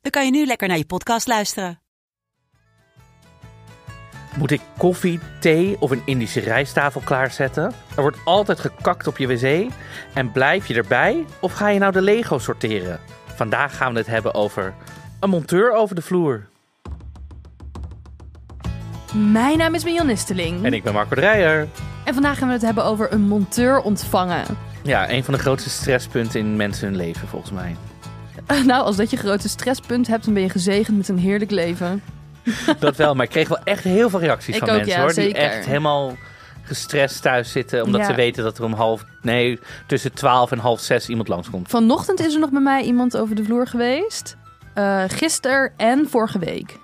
dan kan je nu lekker naar je podcast luisteren. Moet ik koffie, thee of een Indische rijsttafel klaarzetten? Er wordt altijd gekakt op je wc. En blijf je erbij of ga je nou de Lego sorteren? Vandaag gaan we het hebben over een monteur over de vloer. Mijn naam is Mion Nisteling. En ik ben Marco Dreyer. En vandaag gaan we het hebben over een monteur ontvangen. Ja, een van de grootste stresspunten in mensen hun leven volgens mij. Nou, als dat je grote stresspunt hebt, dan ben je gezegend met een heerlijk leven. Dat wel, maar ik kreeg wel echt heel veel reacties Ik van ook, mensen ja, hoor. Die echt helemaal gestrest thuis zitten. Omdat Ja. ze weten dat er om half, nee, tussen twaalf en half zes iemand langskomt. Vanochtend is er nog bij mij iemand over de vloer geweest. Eh gisteren en vorige week.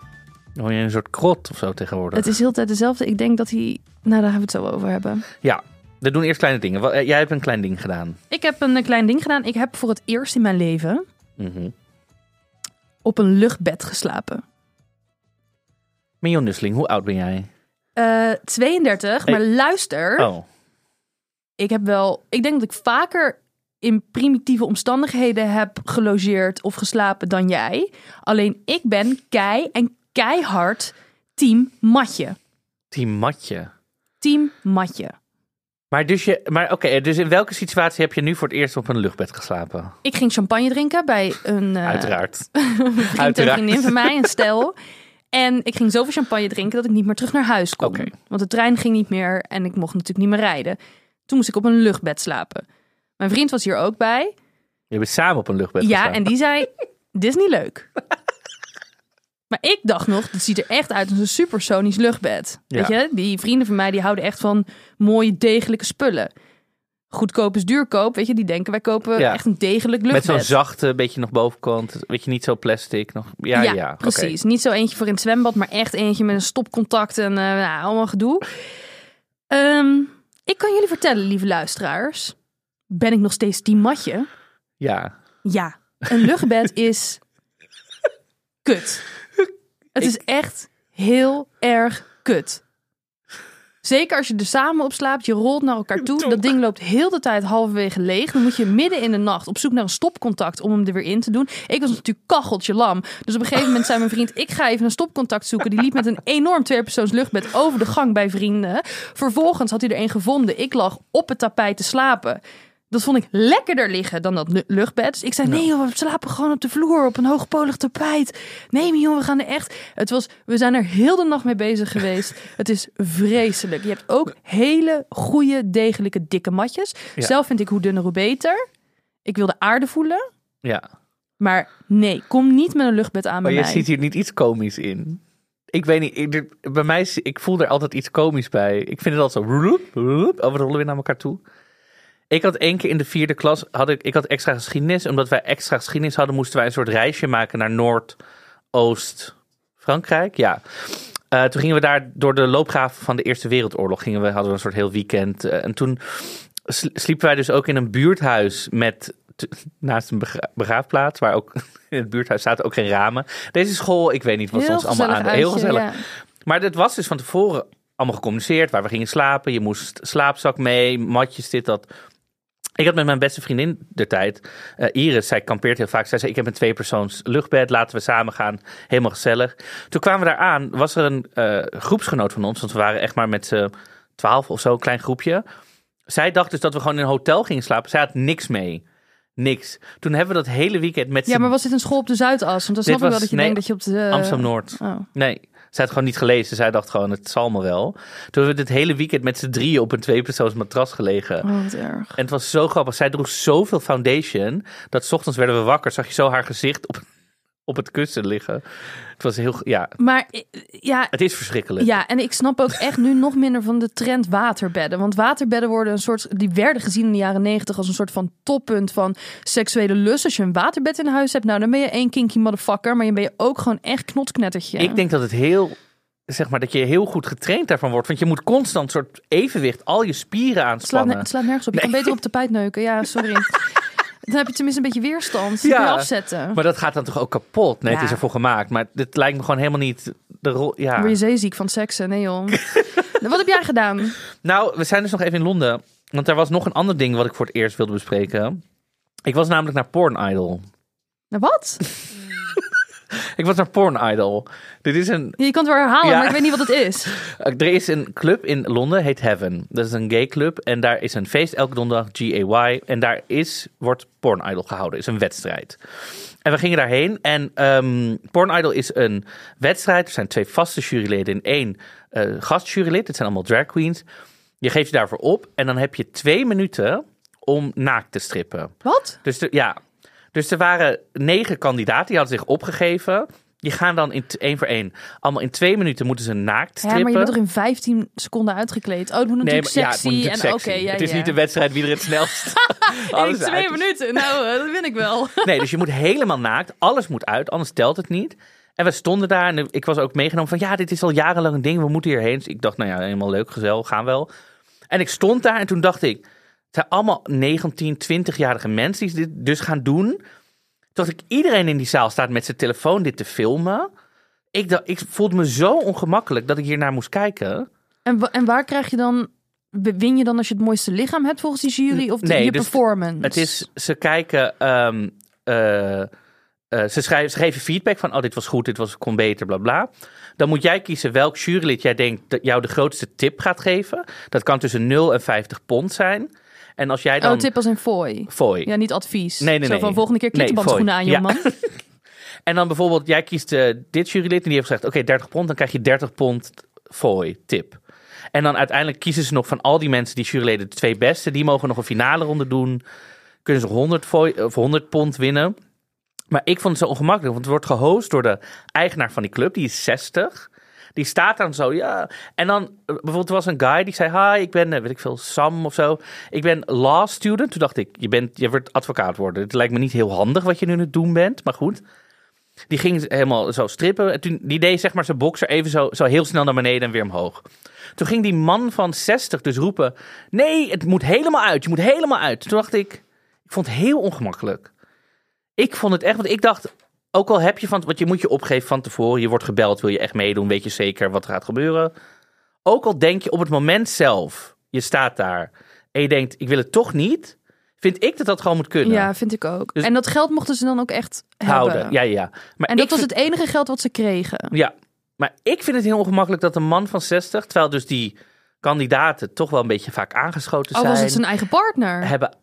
Hoor je een soort krot of zo tegenwoordig. Het is heel tijd dezelfde. Ik denk dat hij... Nou, daar gaan we het zo over hebben. Ja, we doen eerst kleine dingen. Eh, Jij hebt een klein ding gedaan. Ik heb een eh, klein ding gedaan. Ik heb voor het eerst in mijn leven Mhm. op een luchtbed geslapen. Mion Nusseling, hoe oud ben jij? Eh 32, maar Hey. luister. Oh, ik heb wel, ik denk dat ik vaker in primitieve omstandigheden heb gelogeerd of geslapen dan jij. Alleen ik ben kei en keihard team matje. team matje. Team matje. Maar, dus, je, maar oké, dus in welke situatie heb je nu voor het eerst op een luchtbed geslapen? Ik ging champagne drinken bij een eh, Uiteraard. vriend en vriendin van mij, een stel. En ik ging zoveel champagne drinken dat ik niet meer terug naar huis kon. Want de trein ging niet meer en ik mocht natuurlijk niet meer rijden. Toen moest ik op een luchtbed slapen. Mijn vriend was hier ook bij. Je bent samen op een luchtbed Ja, geslapen. en die zei: Dit is niet leuk. Maar ik dacht nog, dit ziet er echt uit als een supersonisch luchtbed. Ja. Weet je, die vrienden van mij die houden echt van mooie, degelijke spullen. Goedkoop is duurkoop, weet je, die denken wij kopen Ja. echt een degelijk Met luchtbed. zo'n zachte, beetje nog bovenkant. Weet je, niet zo plastic. Nog. Ja, ja, oké. precies. Niet zo eentje voor in het zwembad, maar echt eentje met een stopcontact en eh, nou, allemaal gedoe. Ehm, ik kan jullie vertellen, lieve luisteraars, ben ik nog steeds team matje? Ja. Ja, een luchtbed is kut. Het is echt heel erg kut. Zeker als je er samen op slaapt, je rolt naar elkaar toe. Dat ding loopt heel de tijd halverwege leeg. Dan moet je midden in de nacht op zoek naar een stopcontact om hem er weer in te doen. Ik was natuurlijk kacheltje lam. Dus op een gegeven moment zei mijn vriend, ik ga even een stopcontact zoeken. Die liep met een enorm tweepersoons luchtbed over de gang bij vrienden. Vervolgens had hij er een gevonden. Ik lag op het tapijt te slapen. Dat vond ik lekkerder liggen dan dat lu- luchtbed. Dus ik zei, nee joh, we slapen gewoon op de vloer op een hoogpolig tapijt. Nee maar joh, we gaan er echt... Het was, we zijn er heel de nacht mee bezig geweest. Het is vreselijk. Je hebt ook hele goede, degelijke, dikke matjes. Ja. Zelf vind ik hoe dunner, hoe beter. Ik wil de aarde voelen. ja. Maar nee, kom niet met een luchtbed aan Maar bij je mij. ziet hier niet iets komisch in. Ik weet niet, ik, bij mij, ik voel er altijd iets komisch bij. Ik vind het altijd zo, oh, we rollen weer naar elkaar toe. Ik had één keer in de vierde klas, had ik, ik had extra geschiedenis. Omdat wij extra geschiedenis hadden, moesten wij een soort reisje maken naar Noord-Oost-Frankrijk. Ja. Eh, toen gingen we daar door de loopgraven van de Eerste Wereldoorlog. Gingen we, hadden we een soort heel weekend. Eh, en toen sl- sliepen wij dus ook in een buurthuis met naast een begra- begraafplaats, waar ook in het buurthuis zaten ook geen ramen. Deze school, ik weet niet wat ons allemaal aan Heel gezellig. ja. Maar het was dus van tevoren allemaal gecommuniceerd waar we gingen slapen. Je moest slaapzak mee, matjes, dit, dat. Ik had met mijn beste vriendin der tijd, eh, Iris, zij kampeert heel vaak. Zij zei, ik heb een tweepersoons luchtbed, laten we samen gaan. Helemaal gezellig. Toen kwamen we daar aan, was er een eh, groepsgenoot van ons, want we waren echt maar met z'n twaalf of zo, een klein groepje. Zij dacht dus dat we gewoon in een hotel gingen slapen. Zij had niks mee. Niks. Toen hebben we dat hele weekend met Ja, maar was dit een school op de Zuidas? Want dan snap ik wel dat je nee, denkt dat je op de... Amsterdam-Noord. Oh. Nee, zij had gewoon niet gelezen. Zij dacht gewoon, het zal me wel. Toen hebben we dit hele weekend met z'n drieën op een tweepersoons matras gelegen. Oh, wat erg. En het was zo grappig. Zij droeg zoveel foundation. Dat 's ochtends werden we wakker. Zag je zo haar gezicht op, op het kussen liggen. Het was heel, ja, Maar eh, ja, het is verschrikkelijk. ja, en ik snap ook echt nu nog minder van de trend waterbedden. Want waterbedden worden een soort, die werden gezien in de jaren negentig als een soort van toppunt van seksuele lust. Als je een waterbed in huis hebt, nou dan ben je één kinky motherfucker. Maar je ben je ook gewoon echt knotsknettertje. Ik denk dat het heel, zeg maar, dat je heel goed getraind daarvan wordt. Want je moet constant soort evenwicht, al je spieren Het slaat, aanspannen. ne- het slaat nergens op. Je kan beter op tapijt neuken. Ja, sorry. Dan heb je tenminste een beetje weerstand. Dan Ja, kun je afzetten. Maar dat gaat dan toch ook kapot? Nee, het is ervoor gemaakt. Maar dit lijkt me gewoon helemaal niet de rol. Ja. Word je zeeziek van seksen? Nee joh. Wat heb jij gedaan? Nou, we zijn dus nog even in Londen. Want er was nog een ander ding wat ik voor het eerst wilde bespreken. Ik was namelijk naar Porn Idol. Nou, wat? Ik was naar Porn Idol. Dit is een, Je kan het wel herhalen, Ja. maar ik weet niet wat het is. er is een club in Londen, heet Heaven. Dat is een gay club. En daar is een feest elke donderdag, GAY. En daar is, wordt Porn Idol gehouden. is een wedstrijd. En we gingen daarheen. En ehm Porn Idol is een wedstrijd. Er zijn twee vaste juryleden en één eh gastjurylid. Het zijn allemaal drag queens. Je geeft je daarvoor op. En dan heb je twee minuten om naakt te strippen. Wat? Dus ja, dus er waren negen kandidaten die hadden zich opgegeven. Die gaan dan in één voor één. Allemaal in twee minuten moeten ze naakt Ja, strippen. maar je bent toch in 15 seconden uitgekleed? Oh, het moet natuurlijk maar- ja, het sexy. natuurlijk en sexy. oké, ja, het is ja. niet de wedstrijd wie er het snelst In twee uit minuten. Nou, eh, dat vind ik wel. Nee, dus je moet helemaal naakt. Alles moet uit, anders telt het niet. En we stonden daar en ik was ook meegenomen van... ja, dit is al jarenlang een ding, we moeten hierheen. Dus ik dacht, nou ja, helemaal leuk, gezellig, gaan wel. En ik stond daar en toen dacht ik... zijn allemaal 19, 20-jarige mensen die dit dus gaan doen. Dacht ik, iedereen in die zaal staat met zijn telefoon dit te filmen. Ik, dacht, ik voelde me zo ongemakkelijk dat ik hier naar moest kijken. En, en waar krijg je dan... Win je dan als je het mooiste lichaam hebt volgens die jury? Of de, Nee, je dus performance? Het is, ze kijken, ehm, eh, eh, ze, schrijven, ze geven feedback van, oh, dit was goed, dit was, kon beter, bla bla. Dan moet jij kiezen welk jurylid jij denkt dat jou de grootste tip gaat geven. Dat kan tussen 0 en 50 pond zijn. En als jij dan... Oh, tip als een fooi. Fooi. Ja, niet advies. Nee, nee, Zo nee. van volgende keer Nee, klittenbandschoenen aan, fooi. Ja. jongeman. En dan bijvoorbeeld, jij kiest eh, dit jurylid en die heeft gezegd, oké, 30 pond, dan krijg je 30 pond fooi, tip. En dan uiteindelijk kiezen ze nog van al die mensen, die juryleden, de twee beste, die mogen nog een finale ronde doen. Kunnen ze 100, fooi, of 100 pond winnen. Maar ik vond het zo ongemakkelijk, want het wordt gehost door de eigenaar van die club, die is 60. Die staat dan zo, ja. En dan, bijvoorbeeld, was een guy die zei: Hi, ik ben, eh, weet ik veel, Sam of zo. Ik ben law student. Toen dacht ik: Je, bent, je wordt advocaat worden. Het lijkt me niet heel handig wat je nu het doen bent, maar goed. Die ging helemaal zo strippen. En die deed zeg maar zijn bokser even zo, zo heel snel naar beneden en weer omhoog. Toen ging die man van 60 dus roepen: Nee, het moet helemaal uit. Je moet helemaal uit. Toen dacht ik: Ik vond het heel ongemakkelijk. Ik vond het echt, want ik dacht, ook al heb je van, want je moet je opgeven van tevoren, je wordt gebeld, wil je echt meedoen, weet je zeker wat er gaat gebeuren. Ook al denk je op het moment zelf, je staat daar en je denkt, ik wil het toch niet, vind ik dat dat gewoon moet kunnen. Ja, vind ik ook. Dus- en dat geld mochten ze dan ook echt Houden. hebben. Ja, ja. Maar En dat was vind- het enige geld wat ze kregen. Ja, maar ik vind het heel ongemakkelijk dat een man van 60, terwijl dus die kandidaten toch wel een beetje vaak aangeschoten Al zijn, was het zijn eigen partner. hebben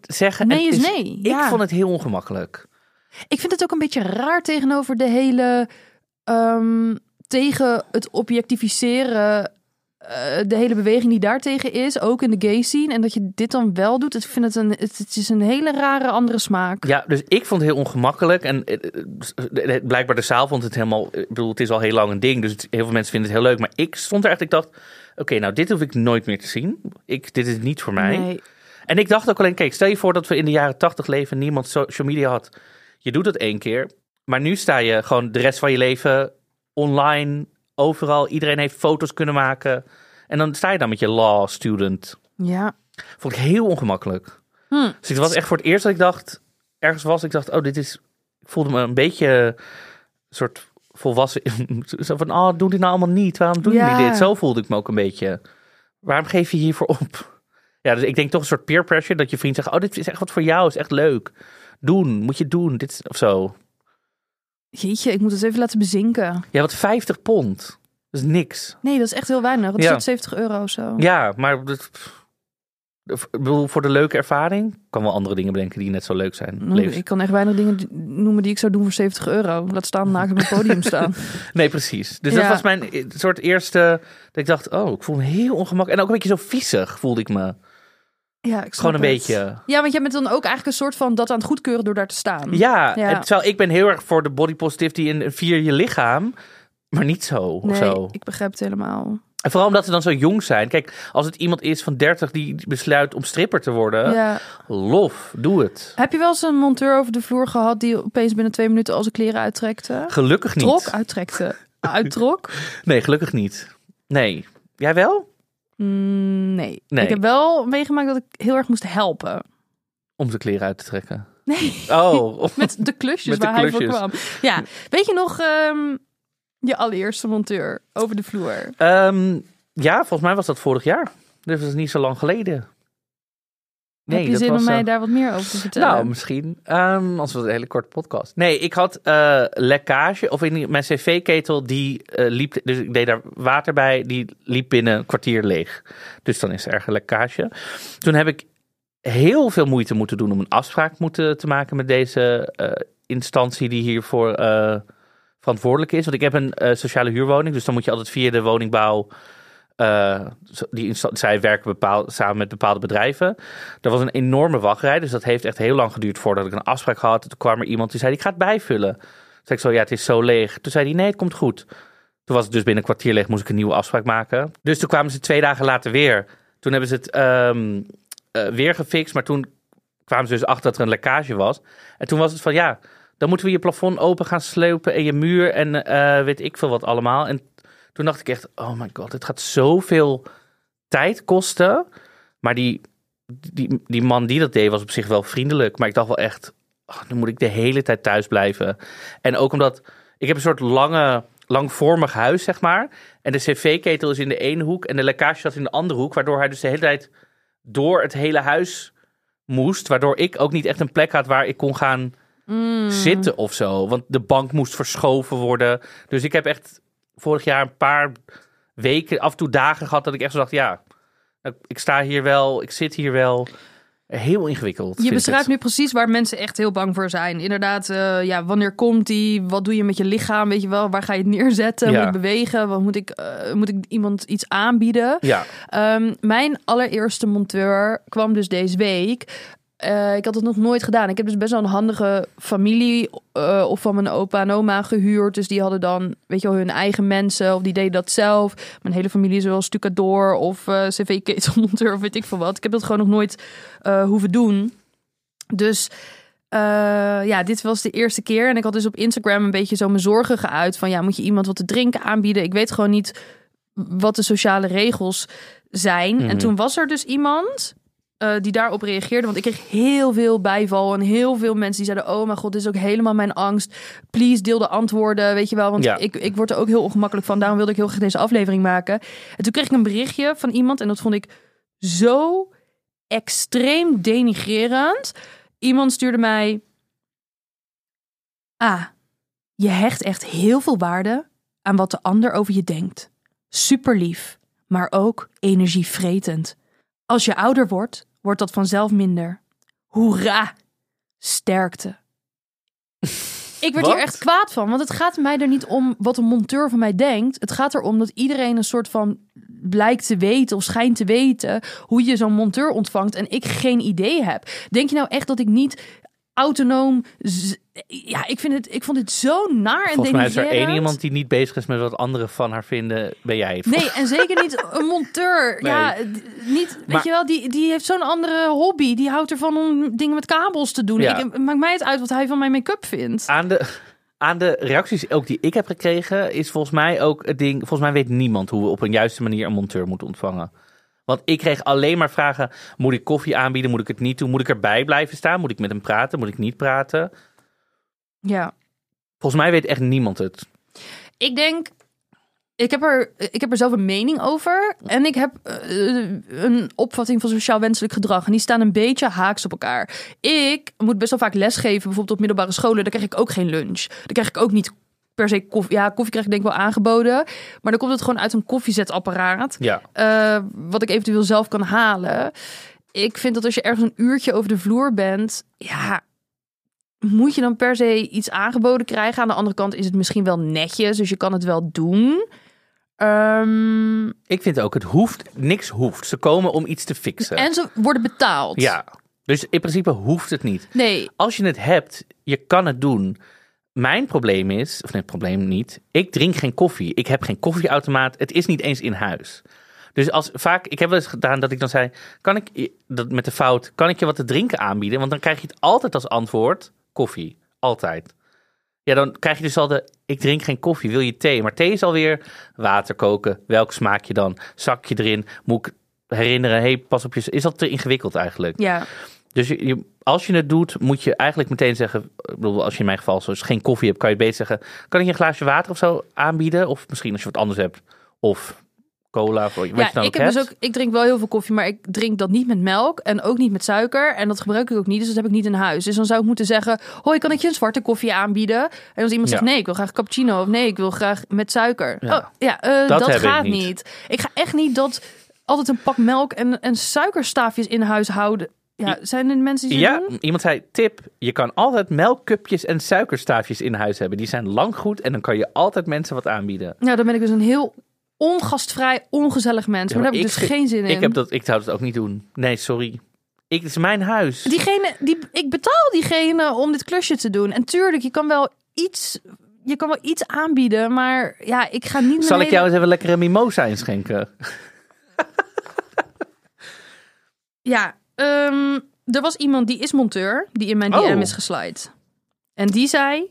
zeggen. Nee is nee, Ik ja. vond het heel ongemakkelijk. Ik vind het ook een beetje raar tegenover de hele. ehm, tegen het objectificeren. eh, de hele beweging die daartegen is, ook in de gay scene. En dat je dit dan wel doet. Ik vind het een. Het, het is een hele rare andere smaak. Ja, dus ik vond het heel ongemakkelijk. En eh, eh, blijkbaar de zaal vond het helemaal... Ik bedoel, het is al heel lang een ding. Dus het- heel veel mensen vinden het heel leuk. Maar ik stond er echt... Ik dacht, oké, nou dit hoef ik nooit meer te zien. Ik, dit is niet voor mij. Nee. En ik dacht ook alleen, kijk, stel je voor dat we in de jaren tachtig leven... en niemand social media had. Je doet het één keer. Maar nu sta je gewoon de rest van je leven online, overal. Iedereen heeft foto's kunnen maken. En dan sta je dan met je law student. Ja. Vond ik heel ongemakkelijk. Hm. Dus het was echt voor het eerst dat ik dacht, ergens was, ik dacht, oh, dit is, ik voelde me een beetje een soort volwassen, zo van, oh, doe dit nou allemaal niet, waarom doe je Ja. dit? Zo voelde ik me ook een beetje. Waarom geef je hiervoor op? Ja, dus ik denk toch een soort peer pressure, dat je vriend zegt, oh, dit is echt wat voor jou, is echt leuk. Doen, moet je doen, dit of zo. Jeetje, ik moet het even laten bezinken. Ja, wat 50 pond, dat is niks. Nee, dat is echt heel weinig. Dat Ja. is 70 euro of zo. Ja, maar dat, bedoel, voor de leuke ervaring, kan wel andere dingen bedenken die net zo leuk zijn. Levens- Ik kan echt weinig dingen noemen die ik zou doen voor 70 euro. Laat staan naakt op een podium staan. Nee, precies. Dus dat was mijn eh, soort eerste... Dat ik dacht, oh, ik voel me heel ongemakkelijk. En ook een beetje zo viezig voelde ik me. Ja, ik snap Gewoon een het. beetje. Ja, want jij bent dan ook eigenlijk een soort van dat aan het goedkeuren door daar te staan. Ja, Ja. en terwijl ik ben heel erg voor de body positivity en vier je lichaam, maar niet zo. of nee, zo. ik begrijp het helemaal. En vooral omdat ze dan zo jong zijn. Kijk, als het iemand is van 30 die besluit om stripper te worden, Ja. lof, doe het. Heb je wel eens een monteur over de vloer gehad die opeens binnen twee minuten al zijn kleren uittrekte? Gelukkig niet. Trok, uittrekte. Uittrok? Nee, gelukkig niet. Nee. Jij wel? Mm, nee. Nee. Ik heb wel meegemaakt dat ik heel erg moest helpen. Om zijn kleren uit te trekken. Nee, Oh, met de klusjes Met de waar hij voor kwam. Ja, weet je nog ehm, je allereerste monteur over de vloer? Ehm, ja, volgens mij was dat vorig jaar. Dus dat is niet zo lang geleden. Heb je dat zin om was, mij eh, daar wat meer over te vertellen? Nou, misschien. Ehm als we een hele korte podcast. Nee, ik had eh, lekkage. Of in mijn cv-ketel, die eh, liep. Dus ik deed daar water bij. Die liep binnen een kwartier leeg. Dus dan is er erg een lekkage. Toen heb ik heel veel moeite moeten doen om een afspraak moeten, te maken met deze instantie die hiervoor verantwoordelijk is. Want ik heb een sociale huurwoning. Dus dan moet je altijd via de woningbouw. Eh, die zij werken bepaald, samen met bepaalde bedrijven. Er was een enorme wachtrij, dus dat heeft echt heel lang geduurd voordat ik een afspraak had. Toen kwam er iemand die zei, ik ga het bijvullen. Toen zei ik zo, ja, het is zo leeg. Toen zei hij, nee, het komt goed. Toen was het dus binnen een kwartier leeg, moest ik een nieuwe afspraak maken. Dus toen kwamen ze twee dagen later weer. Toen hebben ze het ehm, eh, weer gefixt, maar toen kwamen ze dus achter dat er een lekkage was. En toen was het van, ja, dan moeten we je plafond open gaan sleupen en je muur en eh, weet ik veel wat allemaal. En toen dacht ik echt, oh my god, het gaat zoveel tijd kosten. Maar die, die, die man die dat deed was op zich wel vriendelijk. Maar ik dacht wel echt, oh, dan moet ik de hele tijd thuis blijven. En ook omdat, ik heb een soort lange, langvormig huis, zeg maar. En de cv-ketel is in de ene hoek en de lekkage zat in de andere hoek. Waardoor hij dus de hele tijd door het hele huis moest. Waardoor ik ook niet echt een plek had waar ik kon gaan Mm. zitten of zo. Want de bank moest verschoven worden. Dus ik heb echt vorig jaar een paar weken, af en toe dagen gehad dat ik echt zo dacht, ja, nou, ik sta hier wel, ik zit hier wel. Heel ingewikkeld. Je beschrijft nu precies waar mensen echt heel bang voor zijn. Inderdaad, eh, ja, wanneer komt die? Wat doe je met je lichaam? Weet je wel, waar ga je het neerzetten? Ja. Moet ik bewegen? Wat moet ik, eh, moet ik iemand iets aanbieden? Ja, Ehm, mijn allereerste monteur kwam dus deze week. Eh, ik had het nog nooit gedaan. Ik heb dus best wel een handige familie eh, of van mijn opa en oma gehuurd. Dus die hadden dan, weet je wel, hun eigen mensen. Of die deden dat zelf. Mijn hele familie is wel stucadoor of eh cv-ketelmonteur of weet ik veel wat. Ik heb dat gewoon nog nooit hoeven doen. Dus ja, dit was de eerste keer. En ik had dus op Instagram een beetje zo mijn zorgen geuit. Van ja, moet je iemand wat te drinken aanbieden? Ik weet gewoon niet wat de sociale regels zijn. Mhm. En toen was er dus iemand eh, die daarop reageerde. Want ik kreeg heel veel bijval en heel veel mensen die zeiden... oh mijn god, dit is ook helemaal mijn angst. Please, deel de antwoorden, weet je wel. Want Ja. ik, ik word er ook heel ongemakkelijk van. Daarom wilde ik heel graag deze aflevering maken. En toen kreeg ik een berichtje van iemand... en dat vond ik zo extreem denigrerend. Iemand stuurde mij... Ah, je hecht echt heel veel waarde aan wat de ander over je denkt. Super lief, maar ook energievretend. Als je ouder wordt, wordt dat vanzelf minder. Hoera! Sterkte. Ik werd Wat? hier echt kwaad van, want het gaat mij er niet om wat een monteur van mij denkt. Het gaat erom dat iedereen een soort van blijkt te weten of schijnt te weten hoe je zo'n monteur ontvangt en ik geen idee heb. Denk je nou echt dat ik niet autonoom... Ja, ik, vind het, ik vond dit zo naar en volgens mij is er één iemand die niet bezig is met wat anderen van haar vinden, ben jij. Nee, en zeker niet een monteur. Nee. Ja, niet, weet Maar- je wel, die, die heeft zo'n andere hobby. Die houdt ervan om dingen met kabels te doen. Ja. Ik, maakt mij het uit wat hij van mijn make-up vindt. Aan de, aan de reacties ook die ik heb gekregen, is volgens mij ook het ding. Volgens mij weet niemand hoe we op een juiste manier een monteur moeten ontvangen. Want ik kreeg alleen maar vragen: moet ik koffie aanbieden? Moet ik het niet doen? Moet ik erbij blijven staan? Moet ik met hem praten? Moet ik niet praten? Ja. Volgens mij weet echt niemand het. Ik denk... Ik heb, er, ik heb er zelf een mening over. En ik heb eh, een opvatting van sociaal wenselijk gedrag. En die staan een beetje haaks op elkaar. Ik moet best wel vaak lesgeven, bijvoorbeeld op middelbare scholen. Daar krijg ik ook geen lunch. Dan krijg ik ook niet per se koffie. Ja, koffie krijg ik denk ik wel aangeboden. Maar dan komt het gewoon uit een koffiezetapparaat. Ja, eh, wat ik eventueel zelf kan halen. Ik vind dat als je ergens een uurtje over de vloer bent, ja, moet je dan per se iets aangeboden krijgen. Aan de andere kant is het misschien wel netjes, dus je kan het wel doen. Ehm, Ik vind ook, het hoeft, niks hoeft. Ze komen om iets te fixen. en ze worden betaald. Ja, dus in principe hoeft het niet. Nee, Als je het hebt, je kan het doen. Mijn probleem is, of nee, probleem niet. Ik drink geen koffie. Ik heb geen koffieautomaat. Het is niet eens in huis. Dus als vaak, ik heb wel eens gedaan dat ik dan zei, kan ik je- dat met de fout, kan ik je wat te drinken aanbieden? Want dan krijg je het altijd als antwoord koffie, altijd. Ja, dan krijg je dus al de, ik drink geen koffie, wil je thee? Maar thee is alweer water koken. Welk smaak je dan? Zakje erin? Moet ik herinneren? Hey, pas op je, is dat te ingewikkeld eigenlijk? ja. Dus je, je- als je het doet, moet je eigenlijk meteen zeggen... Ik bedoel, als je in mijn geval zoals geen koffie hebt, kan je beter zeggen... Kan ik je een glaasje water of zo aanbieden? Of misschien als je wat anders hebt. Of cola, of wat je Ja, dan ik, heb hebt. dus ook, ik drink wel heel veel koffie, maar ik drink dat niet met melk en ook niet met suiker. En dat gebruik ik ook niet, dus dat heb ik niet in huis. Dus dan zou ik moeten zeggen, hoi, kan ik je een zwarte koffie aanbieden? En als iemand Ja. zegt, nee, ik wil graag cappuccino. Of nee, ik wil graag met suiker. Ja. Oh, ja, eh, Dat dat, heb ik gaat niet. niet. Ik ga echt niet dat altijd een pak melk en, en suikerstaafjes in huis houden. Ja, zijn er mensen die Ja, doen? iemand zei, tip, je kan altijd melkcupjes en suikerstaafjes in huis hebben. Die zijn lang goed en dan kan je altijd mensen wat aanbieden. Nou, dan ben ik dus een heel ongastvrij, ongezellig mens. Ja, maar daar heb ik dus geen zin in. Ik, heb dat, ik zou het ook niet doen. Nee, sorry. Ik, het is mijn huis. Diegene, die, ik betaal diegene om dit klusje te doen. En tuurlijk, je kan wel iets, je kan wel iets aanbieden, maar ja, ik ga niet Zal ik jou eens even lekkere mimosa inschenken? Ja, ehm, er was iemand die is monteur, die in mijn DM Oh. is geslide. En die zei,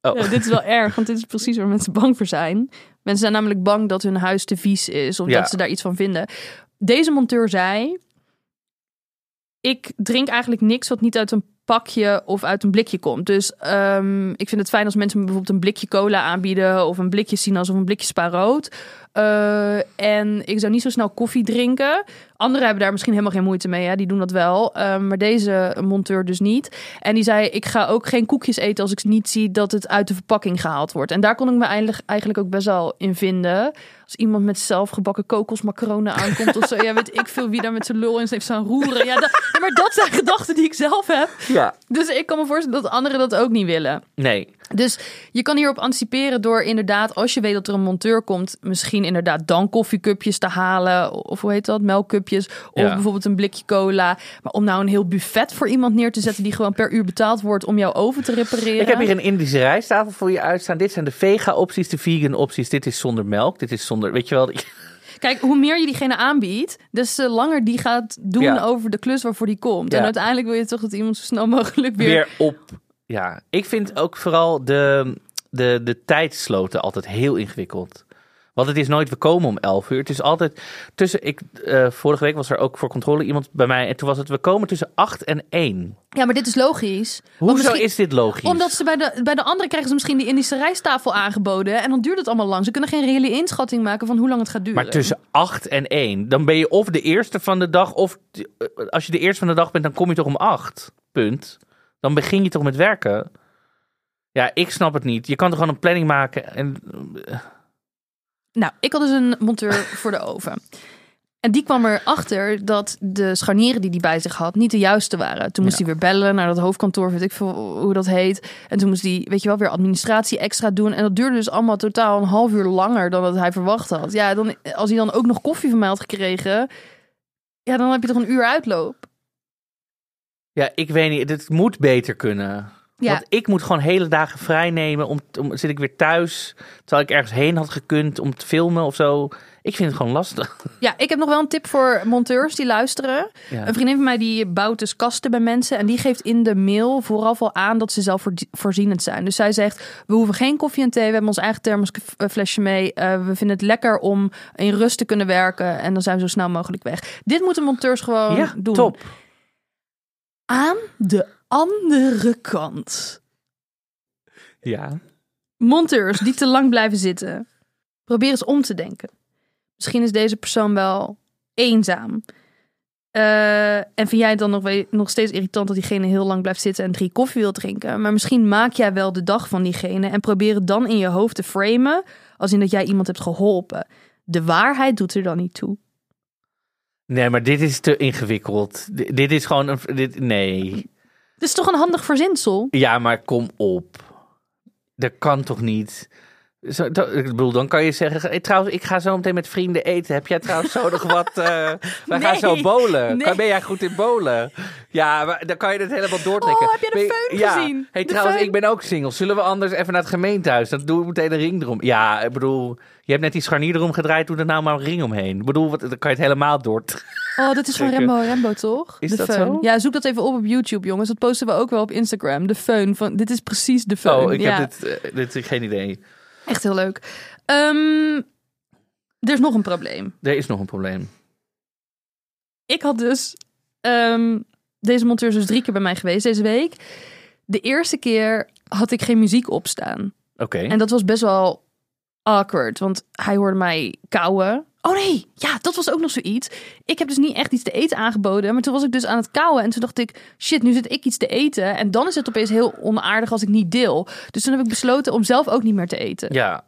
Oh. ja, dit is wel erg, want dit is precies waar mensen bang voor zijn. Mensen zijn namelijk bang dat hun huis te vies is of Ja. dat ze daar iets van vinden. Deze monteur zei, ik drink eigenlijk niks wat niet uit een pakje of uit een blikje komt. Dus ehm, ik vind het fijn als mensen me bijvoorbeeld een blikje cola aanbieden of een blikje sinaas of een blikje spa Eh, en ik zou niet zo snel koffie drinken. Anderen hebben daar misschien helemaal geen moeite mee. Hè? Die doen dat wel. Ehm, maar deze monteur dus niet. En die zei, ik ga ook geen koekjes eten als ik niet zie dat het uit de verpakking gehaald wordt. En daar kon ik me eigenlijk, eigenlijk ook best wel in vinden. Als iemand met zelfgebakken kokosmacaronen aankomt of zo. Ja, weet ik veel wie daar met zijn lul in heeft staan roeren. Ja, dat, ja, maar dat zijn gedachten die ik zelf heb. Ja. Dus ik kan me voorstellen dat anderen dat ook niet willen. Nee. Dus je kan hierop anticiperen door inderdaad, als je weet dat er een monteur komt, misschien inderdaad dan koffiecupjes te halen. Of hoe heet dat? Melkcupjes. Of Ja. bijvoorbeeld een blikje cola. Maar om nou een heel buffet voor iemand neer te zetten die gewoon per uur betaald wordt om jouw oven te repareren. Ik heb hier een Indische rijsttafel voor je uitstaan. Dit zijn de vega-opties, de vegan-opties. Dit is zonder melk. Dit is zonder, weet je wel. Kijk, hoe meer je diegene aanbiedt, des te langer die gaat doen Ja. over de klus waarvoor die komt. Ja. En uiteindelijk wil je toch dat iemand zo snel mogelijk weer... Weer op. Ja, ik vind ook vooral de, de, de tijdsloten altijd heel ingewikkeld. Want het is nooit, we komen om 11 uur. Het is altijd tussen, ik, eh, vorige week was er ook voor controle iemand bij mij. En toen was het, we komen tussen 8 en 1. Ja, maar dit is logisch. Hoezo is dit logisch? Omdat ze bij de, bij de andere krijgen ze misschien die Indische rijsttafel aangeboden. En dan duurt het allemaal lang. Ze kunnen geen reële inschatting maken van hoe lang het gaat duren. Maar tussen 8 en 1, dan ben je of de eerste van de dag, of eh, als je de eerste van de dag bent, dan kom je toch om 8. Punt. Dan begin je toch met werken. Ja, ik snap het niet. Je kan toch gewoon een planning maken en Nou, ik had dus een monteur voor de oven. En die kwam erachter dat de scharnieren die hij bij zich had niet de juiste waren. Toen moest Ja. hij weer bellen naar dat hoofdkantoor, weet ik veel hoe dat heet. En toen moest hij, weet je wel, weer administratie extra doen. En dat duurde dus allemaal totaal een half uur langer dan dat hij verwacht had. Ja, dan, als hij dan ook nog koffie van mij had gekregen, ja, dan heb je toch een uur uitloop. Ja, ik weet niet. Het moet beter kunnen. Ja. Want ik moet gewoon hele dagen vrij nemen. Om, om, zit ik weer thuis, terwijl ik ergens heen had gekund om te filmen of zo. Ik vind het gewoon lastig. Ja, ik heb nog wel een tip voor monteurs die luisteren. Ja. Een vriendin van mij die bouwt dus kasten bij mensen. En die geeft in de mail vooral al aan dat ze zelf voorzie- voorzienend zijn. Dus zij zegt, we hoeven geen koffie en thee. We hebben ons eigen thermosflesje mee. Eh, we vinden het lekker om in rust te kunnen werken. En dan zijn we zo snel mogelijk weg. Dit moeten monteurs gewoon ja, doen. top. Aan de andere kant. Ja. Monteurs die te lang blijven zitten. Probeer eens om te denken. Misschien is deze persoon wel eenzaam. Eh, en vind jij het dan nog, we- nog steeds irritant dat diegene heel lang blijft zitten en drie koffie wil drinken? Maar misschien maak jij wel de dag van diegene en probeer het dan in je hoofd te framen. Als in dat jij iemand hebt geholpen. De waarheid doet er dan niet toe. Nee, maar dit is te ingewikkeld. D- dit is gewoon een. Dit, nee. Het is toch een handig verzinsel? Ja, maar kom op. Dat kan toch niet? Zo, dat- ik bedoel, dan kan je zeggen, hey, trouwens, ik ga zo meteen met vrienden eten. Heb jij trouwens zo nog wat? eh wij gaan zo bolen. nee. Ben jij goed in bolen? Ja, maar dan kan je het helemaal doortrekken. Oh, heb je de ja. gezien? Hey, De trouwens, ik ben ook single. Zullen we anders even naar het gemeentehuis? Dan doen we meteen een ring erom. Ja, ik bedoel, je hebt net die scharnier erom gedraaid. Doe er nou maar een ring omheen. Ik bedoel, wat, dan kan je het helemaal door. Oh, dat is van. Rembo Rembo, toch? Is de dat zo? Ja, zoek dat even op op YouTube, jongens. Dat posten we ook wel op Instagram. De föhn. Van, dit is precies de föhn. Oh, ik ja, heb dit, eh, dit geen idee. Echt heel leuk. Ehm, er is nog een probleem. Er is nog een probleem. Ik had dus... ehm, deze monteur is dus drie keer bij mij geweest deze week. De eerste keer had ik geen muziek opstaan. Oké. En dat was best wel awkward, want hij hoorde mij kauwen. Oh nee, ja, dat was ook nog zoiets. Ik heb dus niet echt iets te eten aangeboden, maar toen was ik dus aan het kauwen en toen dacht ik, shit, nu zit ik iets te eten en dan is het opeens heel onaardig als ik niet deel. Dus toen heb ik besloten om zelf ook niet meer te eten. Ja.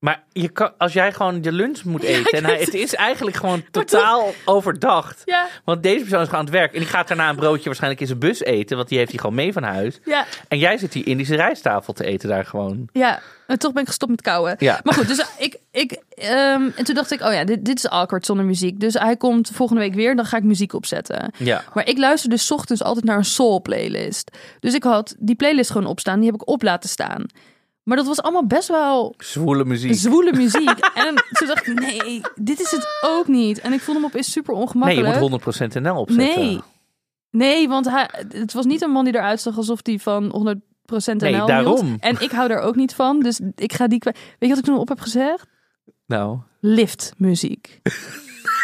Maar je kan, als jij gewoon je lunch moet eten. en hij, weet het is eigenlijk gewoon totaal overdacht. Ja, Want deze persoon is gewoon aan het werk. En die gaat daarna een broodje waarschijnlijk in zijn bus eten. Want die heeft hij gewoon mee van huis. ja, En jij zit die Indische rijsttafel te eten daar gewoon. ja. En toch ben ik gestopt met kauwen. Ja. Maar goed, dus ik, ik ehm, en toen dacht ik, oh ja, dit, dit is awkward zonder muziek. Dus hij komt volgende week weer, dan ga ik muziek opzetten. Ja. Maar ik luister dus ochtends altijd naar een soul playlist. Dus ik had die playlist gewoon opstaan. Die heb ik op laten staan. Maar dat was allemaal best wel Zwoele muziek. zwoele muziek. en toen dacht ik, nee, dit is het ook niet. En ik voelde me opeens super Nee, je ongemakkelijk. moet 100% NL opzetten. Nee. Nee, want hij, het was niet een man die eruit zag alsof hij van 100% NL Nee, hield. daarom. En ik hou er ook niet van. Dus ik ga die... kwijt. Weet je wat ik toen op heb gezegd? Nou. liftmuziek.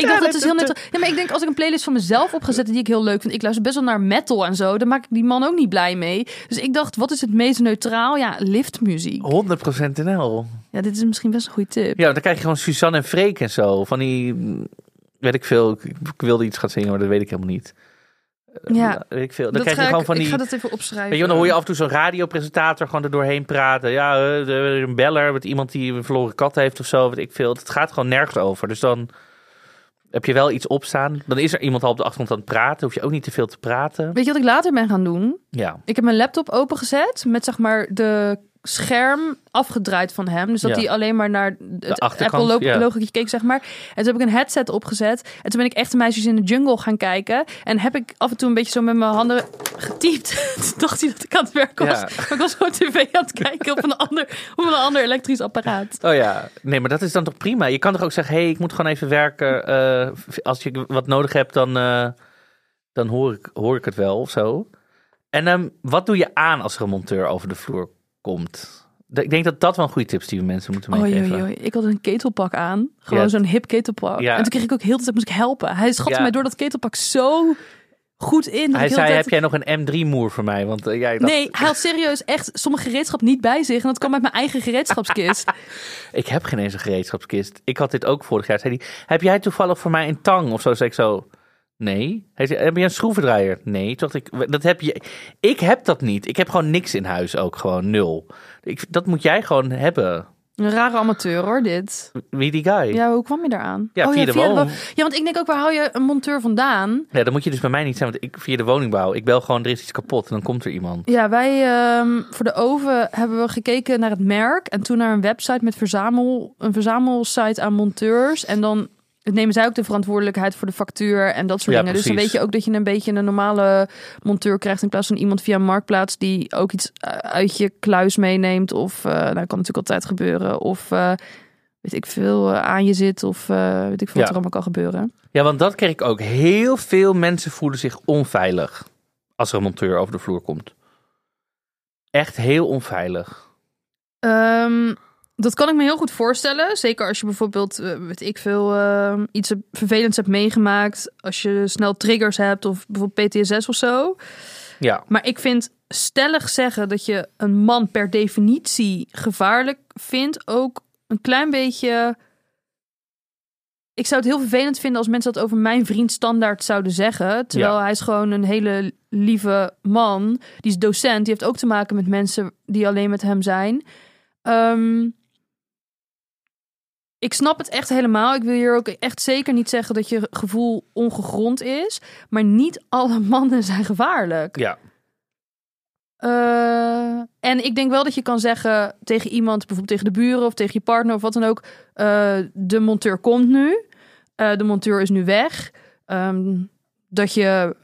Ik dacht, dat is heel net. Ja, maar ik denk als ik een playlist van mezelf op ga zetten die ik heel leuk vind. Ik luister best wel naar metal en zo. Dan maak ik die man ook niet blij mee. Dus ik dacht, wat is het meest neutraal? Ja, liftmuziek. 100% NL. Ja, dit is misschien best een goede tip. Ja, dan krijg je gewoon Suzanne en Freek en zo. Van die, weet ik veel. Ik, ik wilde iets gaan zingen, maar dat weet ik helemaal niet. Ja, Weet ik veel. Dan dat krijg je ga gewoon ik, van ik die... ga dat even opschrijven. Weet je, dan hoor je af en toe zo'n radiopresentator gewoon er doorheen praten. Ja, eh, een beller met iemand die een verloren kat heeft of zo, weet ik veel. Het gaat gewoon nergens over. Dus dan heb je wel iets opstaan. Dan is er iemand al op de achtergrond aan het praten. Hoef je ook niet te veel te praten. Weet je wat ik later ben gaan doen? Ja, Ik heb mijn laptop opengezet met zeg maar de scherm afgedraaid van hem. Dus dat Ja. hij alleen maar naar het Apple ja. keek, zeg maar. En toen heb ik een headset opgezet. En toen ben ik echte meisjes in de jungle gaan kijken. En heb ik af en toe een beetje zo met mijn handen getypt. toen dacht hij dat ik aan het werk was. Ja. Maar ik was gewoon tv aan het kijken op een ander, op een ander elektrisch apparaat. Oh ja, nee, maar dat is dan toch prima. Je kan toch ook zeggen, hé, hey, ik moet gewoon even werken. Eh, als je wat nodig hebt, dan, eh, dan hoor, ik, hoor ik het wel of zo. En ehm, wat doe je aan als er een monteur over de vloer komt? Ik denk dat dat wel een goede tips die we mensen moeten meegeven. oei. Ik had een ketelpak aan. Gewoon zo'n hip ketelpak. Ja. En toen kreeg ik ook heel de tijd moest ik helpen. Hij schatte Ja. mij door dat ketelpak zo goed in. Hij zei, tijd- heb jij nog een M3-moer voor mij? Want eh, jij dacht, Nee, hij had serieus echt sommige gereedschap niet bij zich. En dat kwam uit mijn eigen gereedschapskist. ik heb geen eens een gereedschapskist. Ik had dit ook vorig jaar. Zei hij, heb jij toevallig voor mij een tang of zo? Zei ik zo, nee. Hij zei, heb je een schroevendraaier? Nee. Dacht ik, dat heb je. Ik heb dat niet. Ik heb gewoon niks in huis ook, gewoon nul. Ik, dat moet jij gewoon hebben. Een rare amateur hoor, dit. Wie die guy? Ja, Ja, hoe kwam je daaraan? Ja, oh, via de woon. wo- Ja, want ik denk ook, waar haal je een monteur vandaan? dan moet je dus bij mij niet zijn, want ik via de woningbouw. Ik bel gewoon, er is iets kapot en dan komt er iemand. Ja, wij ehm, voor de oven hebben we gekeken naar het merk. En toen naar een website met verzamel, een verzamelsite aan monteurs. En dan nemen zij ook de verantwoordelijkheid voor de factuur en dat soort Ja, dingen. Dus dan weet je ook dat je een beetje een normale monteur krijgt... in plaats van iemand via Marktplaats die ook iets eh, uit je kluis meeneemt. Of, eh nou, kan natuurlijk altijd gebeuren. Of eh, weet ik veel, aan je zit. Of weet ik veel Ja. wat er allemaal kan gebeuren. Ja, want dat kreeg ik ook. Heel veel mensen voelen zich onveilig als er een monteur over de vloer komt. Echt heel onveilig. Ehm, dat kan ik me heel goed voorstellen. Zeker als je bijvoorbeeld, eh, weet ik veel, ehm, iets vervelends hebt meegemaakt. Als je snel triggers hebt of bijvoorbeeld PTSS of zo. Ja, Maar ik vind stellig zeggen dat je een man per definitie gevaarlijk vindt ook een klein beetje. Ik zou het heel vervelend vinden als mensen dat over mijn vriend standaard zouden zeggen. Terwijl Ja. hij is gewoon een hele lieve man. Die is docent. Die heeft ook te maken met mensen die alleen met hem zijn. Ehm, ik snap het echt helemaal. Ik wil hier ook echt zeker niet zeggen dat je gevoel ongegrond is. Maar niet alle mannen zijn gevaarlijk. ja. Eh, En ik denk wel dat je kan zeggen tegen iemand, bijvoorbeeld tegen de buren of tegen je partner of wat dan ook. eh, de monteur komt nu. Eh, de monteur is nu weg. Ehm, dat je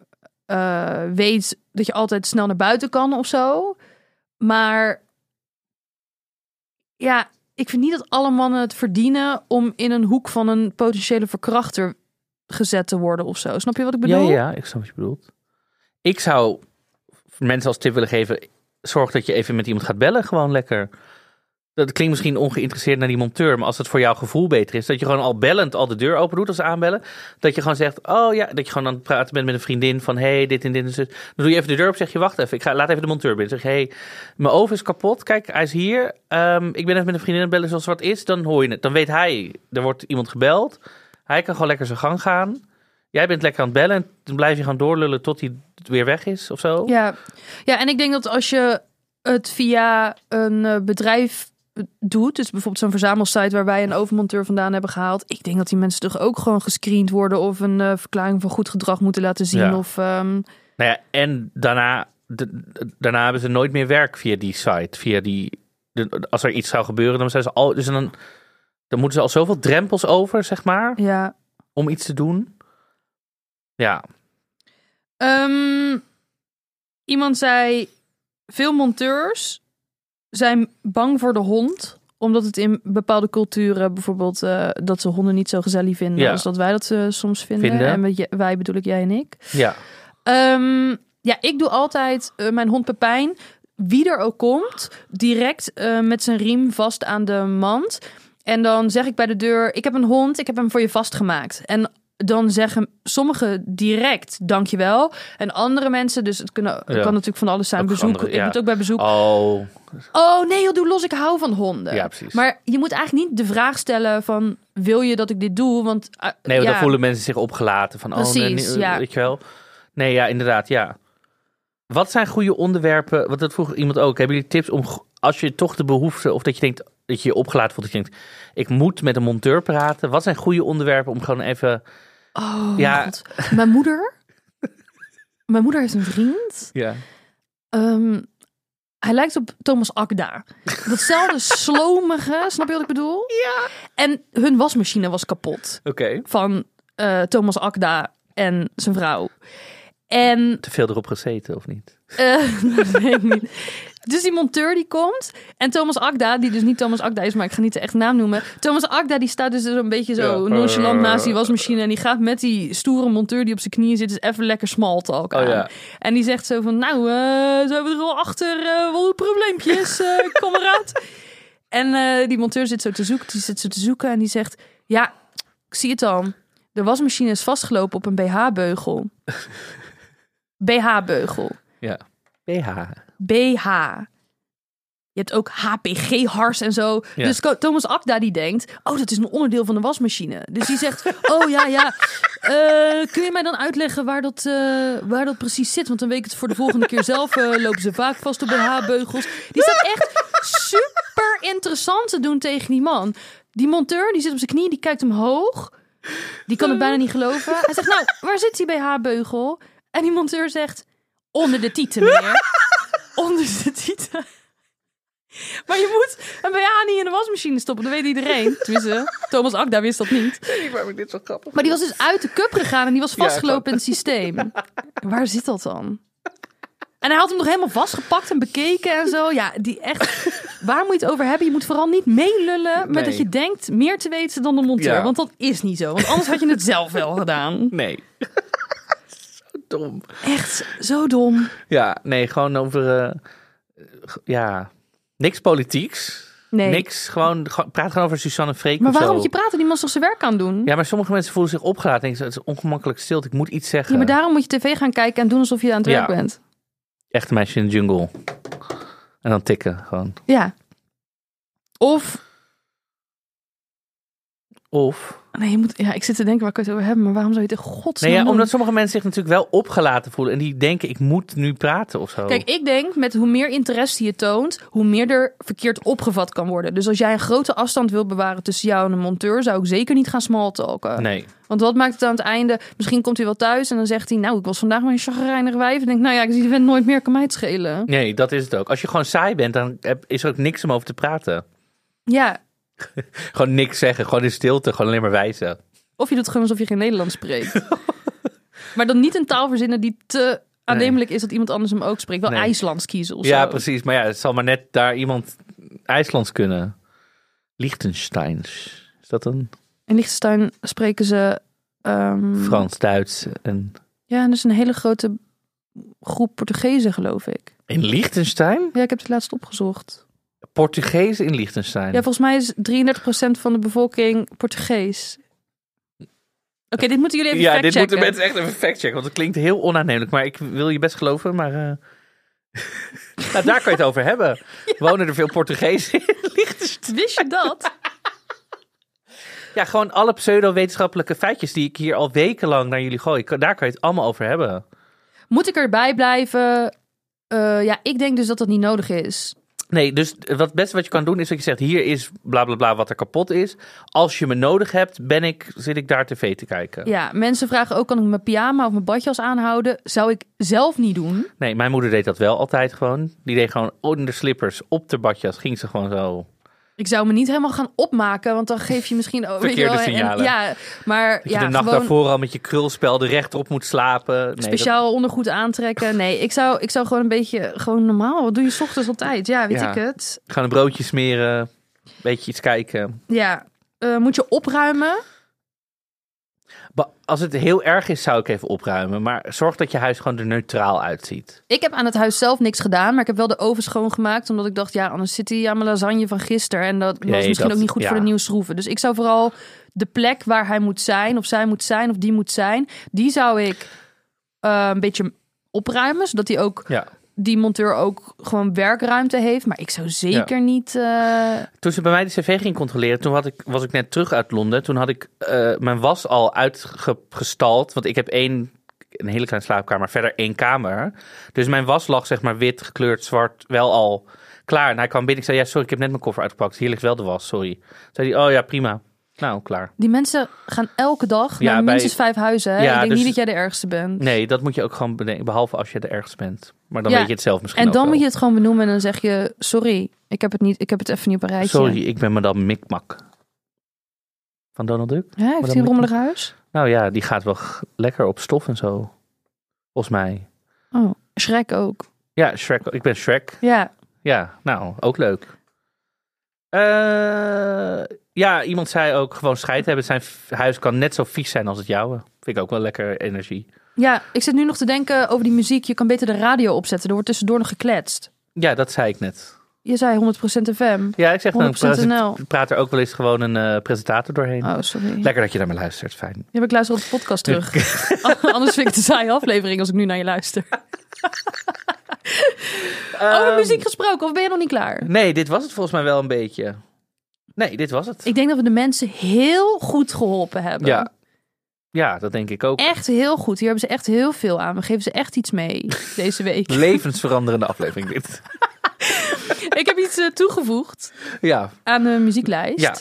weet dat je altijd snel naar buiten kan of zo. Maar ja, ik vind niet dat alle mannen het verdienen om in een hoek van een potentiële verkrachter gezet te worden of zo. Snap je wat ik bedoel? Ja, ja, ik snap wat je bedoelt. Ik zou mensen als tip willen geven, zorg dat je even met iemand gaat bellen, gewoon lekker. Dat klinkt misschien ongeïnteresseerd naar die monteur, maar als het voor jouw gevoel beter is, dat je gewoon al bellend al de deur open doet als aanbellen. Dat je gewoon zegt, oh ja, dat je gewoon aan het praten bent met een vriendin van, hey, dit en dit en zo. Dan doe je even de deur op, zeg je, wacht even, ik ga, laat even de monteur binnen. Zeg je, hey, mijn oven is kapot, kijk, hij is hier. Ehm, ik ben even met een vriendin aan het bellen zoals wat is, dan hoor je het. Dan weet hij, er wordt iemand gebeld. Hij kan gewoon lekker zijn gang gaan. Jij bent lekker aan het bellen en dan blijf je gewoon doorlullen tot hij weer weg is of zo. Ja. ja, en ik denk dat als je het via een eh, bedrijf doet, dus bijvoorbeeld zo'n verzamelsite waar wij een overmonteur vandaan hebben gehaald, ik denk dat die mensen toch ook gewoon gescreend worden of een eh, verklaring van goed gedrag moeten laten zien. Ja. Of, ehm, Nou ja, en daarna, de- daarna hebben ze nooit meer werk via die site. Via die, de- als er iets zou gebeuren, dan zijn ze al. Dus dan, dan moeten ze al zoveel drempels over, zeg maar, ja. om iets te doen. Ja, Ehm, iemand zei, veel monteurs zijn bang voor de hond omdat het in bepaalde culturen bijvoorbeeld eh, dat ze honden niet zo gezellig vinden Ja. als dat wij dat eh, soms vinden. Vinden. En met wij bedoel ik jij en ik. ja. Ehm, ja, ik doe altijd eh, mijn hond Pepijn, wie er ook komt, direct met zijn riem vast aan de mand. En dan zeg ik bij de deur, ik heb een hond, ik heb hem voor je vastgemaakt. En dan zeggen sommigen direct, dankjewel. En andere mensen, dus het, kunnen, het Ja. kan natuurlijk van alles zijn. Ook bezoek, andere- ik moet ook bij bezoek. Oh, Oh nee, joh, doe los, ik hou van honden. Ja, precies. Maar je moet eigenlijk niet de vraag stellen van, wil je dat ik dit doe? Want eh, nee, want dan voelen mensen zich opgelaten van, oh, nee, ja. weet je wel. Nee, ja, inderdaad, ja. Wat zijn goede onderwerpen? Want dat vroeg iemand ook. Hebben jullie tips om, als je toch de behoefte, of dat je denkt, dat je je opgelaten voelt, dat je denkt, ik moet met een monteur praten. Wat zijn goede onderwerpen om gewoon even, Oh, Ja. God. Mijn moeder. Mijn moeder heeft een vriend. ja. Ehm, hij lijkt op Thomas Akda. Datzelfde slomige, snap je wat ik bedoel? Ja. En hun wasmachine was kapot Oké. van eh, Thomas Akda en zijn vrouw. En Te veel erop gezeten, of niet? dat weet ik niet. Dus die monteur die komt. En Thomas Akda, die dus niet Thomas Akda is, maar ik ga niet de echte naam noemen. Thomas Akda die staat dus een beetje zo Ja. nonchalant naast die wasmachine. En die gaat met die stoere monteur die op zijn knieën zit, dus even lekker small talk aan. Oh ja. En die zegt zo van, nou, eh, zijn we er al achter eh wel probleempjes, eh kameraad? en eh, die monteur zit zo te zoeken, die zit zo te zoeken en die zegt, ja, ik zie het al. De wasmachine is vastgelopen op een BH-beugel. BH-beugel. Ja. BH. BH. Je hebt ook HPG-hars en zo. Ja. Dus Thomas Akda die denkt, oh, dat is een onderdeel van de wasmachine. Dus die zegt, oh ja, ja, eh, kun je mij dan uitleggen waar dat, eh, waar dat precies zit? Want dan weet ik het voor de volgende keer zelf. eh, lopen ze vaak vast op BH-beugels. Die staat echt super interessant te doen tegen die man. Die monteur, die zit op zijn knie, die kijkt omhoog. Die kan het bijna niet geloven. Hij zegt, nou, waar zit die BH-beugel? En die monteur zegt, onder de tieten, meneer. Onder de tieten. Maar je moet een BH niet in de wasmachine stoppen, dat weet iedereen. Tenminste, Thomas Akda wist dat niet. Ik waarom ik dit zo grappig Maar die was dus uit de cup gegaan en die was Ja, vastgelopen in het systeem. Waar zit dat dan? En hij had hem nog helemaal vastgepakt en bekeken en zo. Ja, die echt. Waar moet je het over hebben? Je moet vooral niet meelullen met Nee. dat je denkt meer te weten dan de monteur. Ja. Want dat is niet zo. Want anders had je het zelf wel gedaan. Nee. Dom. Echt zo dom. Ja, nee, gewoon over, eh, ja, niks politieks. Nee. Niks, gewoon, praat gewoon over Suzanne Freek Maar waarom moet je praten? Die man toch zijn werk aan doen? Ja, maar sommige mensen voelen zich opgelaten. Denken, ze, het is ongemakkelijk stilte. Ik moet iets zeggen. Ja, maar daarom moet je tv gaan kijken en doen alsof je aan het Ja. werk bent. Echte meisje in de jungle. En dan tikken gewoon. Ja. Of Of... Nee, je moet, ja, ik zit te denken waar ik het over heb, maar waarom zou je het in godsnaam Nee, ja, omdat sommige mensen zich natuurlijk wel opgelaten voelen. En die denken, ik moet nu praten of zo. Kijk, ik denk met hoe meer interesse je toont, hoe meer er verkeerd opgevat kan worden. Dus als jij een grote afstand wilt bewaren tussen jou en een monteur, zou ik zeker niet gaan smalltalken. Nee. Want wat maakt het aan het einde? Misschien komt hij wel thuis en dan zegt hij, nou, ik was vandaag maar een chagrijnig wijf. En denk, nou ja, ik zie die vent nooit meer, kan mij het schelen. nee, dat is het ook. Als je gewoon saai bent, dan is er ook niks om over te praten. Ja, Gewoon niks zeggen, gewoon in stilte, gewoon alleen maar wijzen. of je doet gewoon alsof je geen Nederlands spreekt. maar dan niet een taal verzinnen die te aannemelijk is dat iemand anders hem ook spreekt. Wel Nee. IJslands kiezen of Ja, zo. precies. Maar ja, het zal maar net daar iemand IJslands kunnen. Liechtensteins. Is dat een In Liechtenstein spreken ze... ehm, Frans, Duits en... Ja, en er is een hele grote groep Portugezen, geloof ik. In Liechtenstein? Ja, ik heb het laatst opgezocht. Portugees in Liechtenstein. Ja, volgens mij is 33% van de bevolking Portugees. Oké, dit moeten jullie even Ja, dit factchecken. moeten mensen echt even factchecken, want het klinkt heel onaannemelijk. Maar ik wil je best geloven, maar... eh, nou, daar kan je het over hebben. Wonen er veel Portugezen in Liechtenstein? Wist je dat? Ja, gewoon alle pseudo-wetenschappelijke feitjes die ik hier al wekenlang naar jullie gooi. Daar kan je het allemaal over hebben. Moet ik erbij blijven? Eh, ja, ik denk dus dat dat niet nodig is. Nee, dus wat het beste wat je kan doen is dat je zegt: hier is bla bla bla wat er kapot is. Als je me nodig hebt, ben ik, zit ik daar tv te kijken. Ja, mensen vragen ook, kan ik mijn pyjama of mijn badjas aanhouden? Zou ik zelf niet doen. Nee, mijn moeder deed dat wel altijd gewoon. Die deed gewoon onder de slippers, op de badjas, ging ze gewoon zo. Ik zou me niet helemaal gaan opmaken, want dan geef je misschien... Je Verkeerde wel, en- signalen. ja, maar Dat je ja, de nacht gewoon daarvoor al met je krulspelden rechtop moet slapen. Nee, dat- speciaal ondergoed aantrekken. Nee, ik zou, ik zou gewoon een beetje, gewoon normaal. Wat doe je 's ochtends altijd? Ja, weet Ja. ik het. Gewoon een broodje smeren, een beetje iets kijken. Ja, eh, moet je opruimen? Als het heel erg is, zou ik even opruimen. Maar zorg dat je huis gewoon er neutraal uitziet. Ik heb aan het huis zelf niks gedaan, maar ik heb wel de oven schoongemaakt. Omdat ik dacht, ja, anders zit hij aan mijn lasagne van gisteren. En dat was Nee, misschien dat- ook niet goed ja. voor de nieuwe schroeven. Dus ik zou vooral de plek waar hij moet zijn, of zij moet zijn, of die moet zijn, die zou ik eh, een beetje opruimen. Zodat hij ook, Ja. Die monteur ook gewoon werkruimte heeft. Maar ik zou zeker niet... eh, Toen ze bij mij de cv ging controleren, toen had ik, was ik net terug uit Londen. Toen had ik eh, mijn was al uitgestald. Want ik heb één, een hele kleine slaapkamer, verder één kamer. Dus mijn was lag zeg maar wit, gekleurd, zwart, wel al klaar. En hij kwam binnen, ik zei, ja sorry, ik heb net mijn koffer uitgepakt. Hier ligt wel de was, sorry. Toen zei hij, oh ja, prima. Nou, klaar. die mensen gaan elke dag Ja, naar bij- minstens vijf huizen. Hè? Ja, ik denk dus- niet dat jij de ergste bent. Nee, dat moet je ook gewoon bedenken, behalve als je de ergste bent. Maar dan Ja, weet je het zelf misschien En dan wel. moet je het gewoon benoemen en dan zeg je... Sorry, ik heb het, niet, ik heb het even niet op een rijtje. Sorry, ik ben madame Mikmak. Van Donald Duck? Ja, heeft dan hij een rommelig huis? Nou ja, die gaat wel lekker op stof en zo. Volgens mij. Oh, Shrek ook. Ja, Shrek. Ik ben Shrek. Ja, Ja, nou, ook leuk. Eh, ja, iemand zei ook gewoon scheid hebben. Zijn huis kan net zo vies zijn als het jouwe. Vind ik ook wel lekker energie. ja, ik zit nu nog te denken over die muziek. Je kan beter de radio opzetten. Er wordt tussendoor nog gekletst. Ja, dat zei ik net. Je zei 100% FM. Ja, ik zeg dan, 100% NL. praat, praat er ook wel eens gewoon een eh, presentator doorheen. Oh, sorry. Lekker dat je naar me luistert, fijn. Ja, ik luister op de podcast terug. Anders vind ik het een saaie aflevering als ik nu naar je luister. Over Ehm, muziek gesproken, of ben je nog niet klaar? Nee, dit was het volgens mij wel een beetje. Nee, dit was het. Ik denk dat we de mensen heel goed geholpen hebben. Ja. Ja, dat denk ik ook. Echt heel goed. Hier hebben ze echt heel veel aan. We geven ze echt iets mee deze week. Levensveranderende aflevering dit. ik heb iets eh, toegevoegd Ja, aan de muzieklijst. ja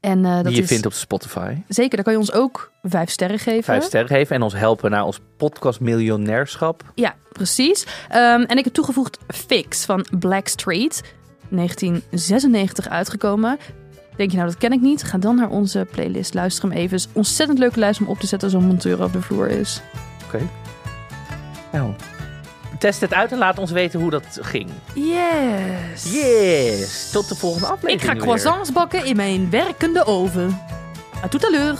En eh, dat die je is vindt op Spotify. zeker. Daar kan je ons ook vijf sterren geven. Vijf sterren geven en ons helpen naar ons podcast miljonairschap. Ja, precies. Ehm, en ik heb toegevoegd Fix van Blackstreet. 1996 uitgekomen. Denk je nou, dat ken ik niet? Ga dan naar onze playlist. Luister hem even. Het is een ontzettend leuke lijst om op te zetten als zo'n monteur op de vloer is. Oké. Nou, test het uit en laat ons weten hoe dat ging. Yes. Yes! Tot de volgende Ik aflevering ga weer. croissants bakken in mijn werkende oven. A tout à l'heure.